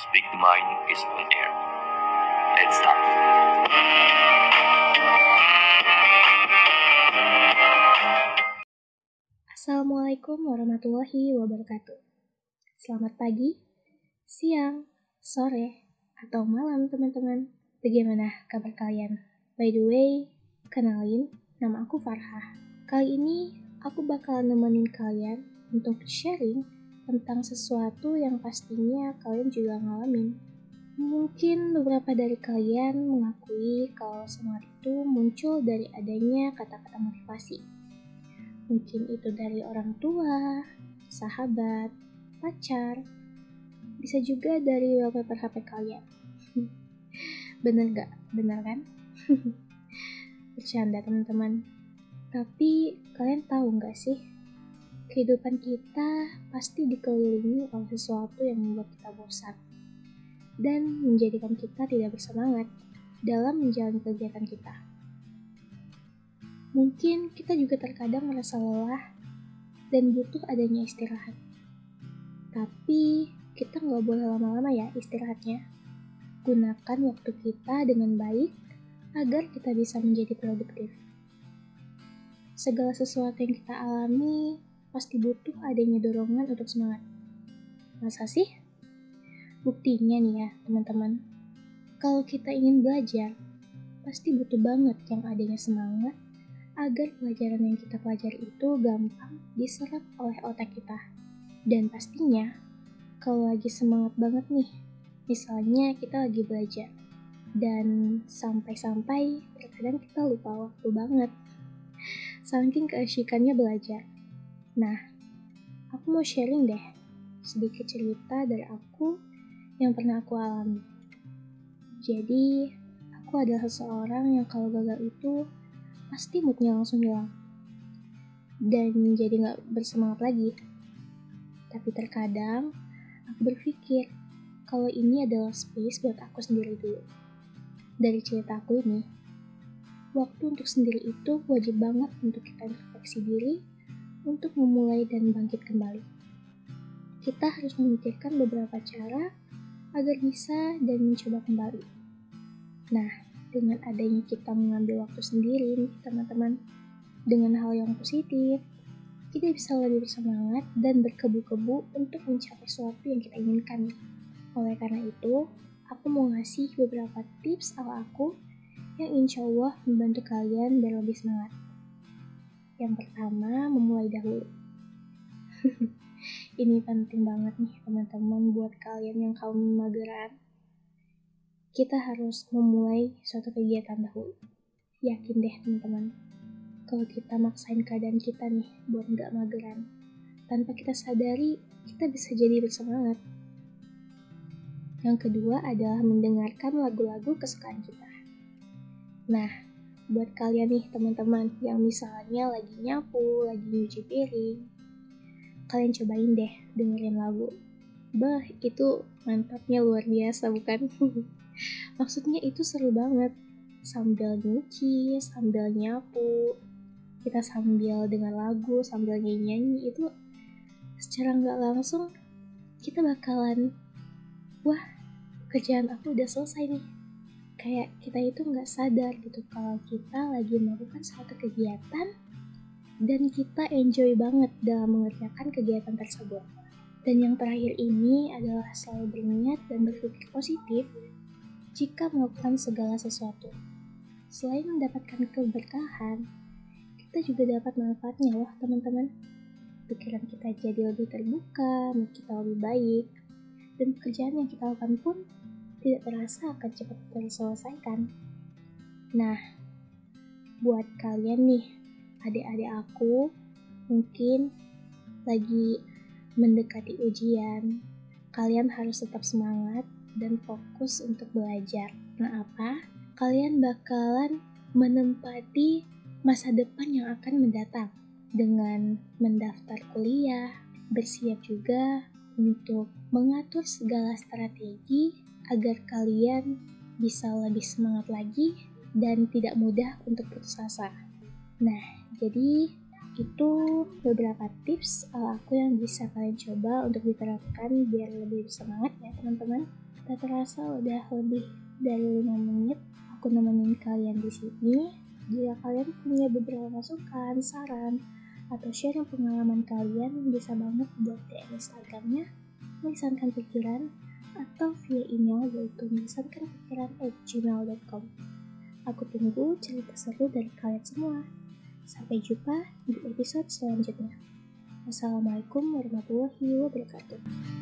Speak the Mind is on air. Let's start. Assalamualaikum warahmatullahi wabarakatuh. Selamat pagi, siang, sore, atau malam teman-teman. Bagaimana kabar kalian? By the way, kenalin, nama aku Farhah. Kali ini aku bakal nemenin kalian untuk sharing tentang sesuatu yang pastinya kalian juga ngalamin. Mungkin beberapa dari kalian mengakui kalau semangat itu muncul dari adanya kata-kata motivasi. Mungkin itu dari orang tua, sahabat, pacar, bisa juga dari wallpaper HP kalian. Bener gak? Bener kan? Bercanda teman-teman. Tapi kalian tahu gak sih kehidupan kita pasti dikelilingi oleh sesuatu yang membuat kita bosan dan menjadikan kita tidak bersemangat dalam menjalani kegiatan kita. Mungkin kita juga terkadang merasa lelah dan butuh adanya istirahat. Tapi kita nggak boleh lama-lama ya istirahatnya. Gunakan waktu kita dengan baik agar kita bisa menjadi produktif. Segala sesuatu yang kita alami pasti butuh adanya dorongan untuk semangat. Masa sih? Buktinya nih ya, teman-teman. Kalau kita ingin belajar, pasti butuh banget yang adanya semangat agar pelajaran yang kita pelajari itu gampang diserap oleh otak kita. Dan pastinya, kalau lagi semangat banget nih, misalnya kita lagi belajar, dan sampai-sampai terkadang kita lupa waktu banget. Saking keasyikannya belajar. Nah, aku mau sharing deh sedikit cerita dari aku yang pernah aku alami. Jadi, aku adalah seseorang yang kalau gagal itu pasti moodnya langsung hilang. Dan jadi gak bersemangat lagi. Tapi terkadang, aku berpikir kalau ini adalah space buat aku sendiri dulu. Dari cerita aku ini, waktu untuk sendiri itu wajib banget untuk kita introspeksi diri untuk memulai dan bangkit kembali. Kita harus memikirkan beberapa cara agar bisa dan mencoba kembali. Nah, dengan adanya kita mengambil waktu sendiri teman-teman, dengan hal yang positif, kita bisa lebih bersemangat dan berkebu-kebu untuk mencapai sesuatu yang kita inginkan. Oleh karena itu, aku mau ngasih beberapa tips ala aku yang insya Allah membantu kalian biar lebih semangat. Yang pertama, memulai dahulu. Ini penting banget nih teman-teman buat kalian yang kaum mageran. Kita harus memulai suatu kegiatan dahulu. Yakin deh teman-teman, kalau kita maksain keadaan kita nih buat nggak mageran, tanpa kita sadari, kita bisa jadi bersemangat. Yang kedua adalah mendengarkan lagu-lagu kesukaan kita. Nah, buat kalian nih teman-teman yang misalnya lagi nyapu, lagi nyuci piring, kalian cobain deh dengerin lagu. Bah, itu mantapnya luar biasa bukan? Maksudnya itu seru banget. Sambil nyuci, sambil nyapu, kita sambil dengan lagu, sambil nyanyi-nyanyi itu secara nggak langsung kita bakalan wah kerjaan aku udah selesai nih kayak kita itu nggak sadar gitu kalau kita lagi melakukan suatu kegiatan dan kita enjoy banget dalam mengerjakan kegiatan tersebut. Dan yang terakhir ini adalah selalu berniat dan berpikir positif jika melakukan segala sesuatu. Selain mendapatkan keberkahan, kita juga dapat manfaatnya loh teman-teman. Pikiran kita jadi lebih terbuka, mood kita lebih baik, dan pekerjaan yang kita lakukan pun tidak terasa akan cepat terselesaikan. Nah, buat kalian nih, adik-adik aku, mungkin lagi mendekati ujian, kalian harus tetap semangat dan fokus untuk belajar. Nah, apa? Kalian bakalan menempati masa depan yang akan mendatang dengan mendaftar kuliah, bersiap juga untuk mengatur segala strategi agar kalian bisa lebih semangat lagi dan tidak mudah untuk putus asa. Nah, jadi itu beberapa tips uh, aku yang bisa kalian coba untuk diterapkan biar lebih bersemangat ya teman-teman. Tak terasa udah lebih dari 5 menit aku nemenin kalian di sini. Jika kalian punya beberapa masukan, saran, atau share pengalaman kalian bisa banget buat DM Instagramnya melisankan pikiran atau via email yaitu gmail.com Aku tunggu cerita seru dari kalian semua. Sampai jumpa di episode selanjutnya. Wassalamualaikum warahmatullahi wabarakatuh.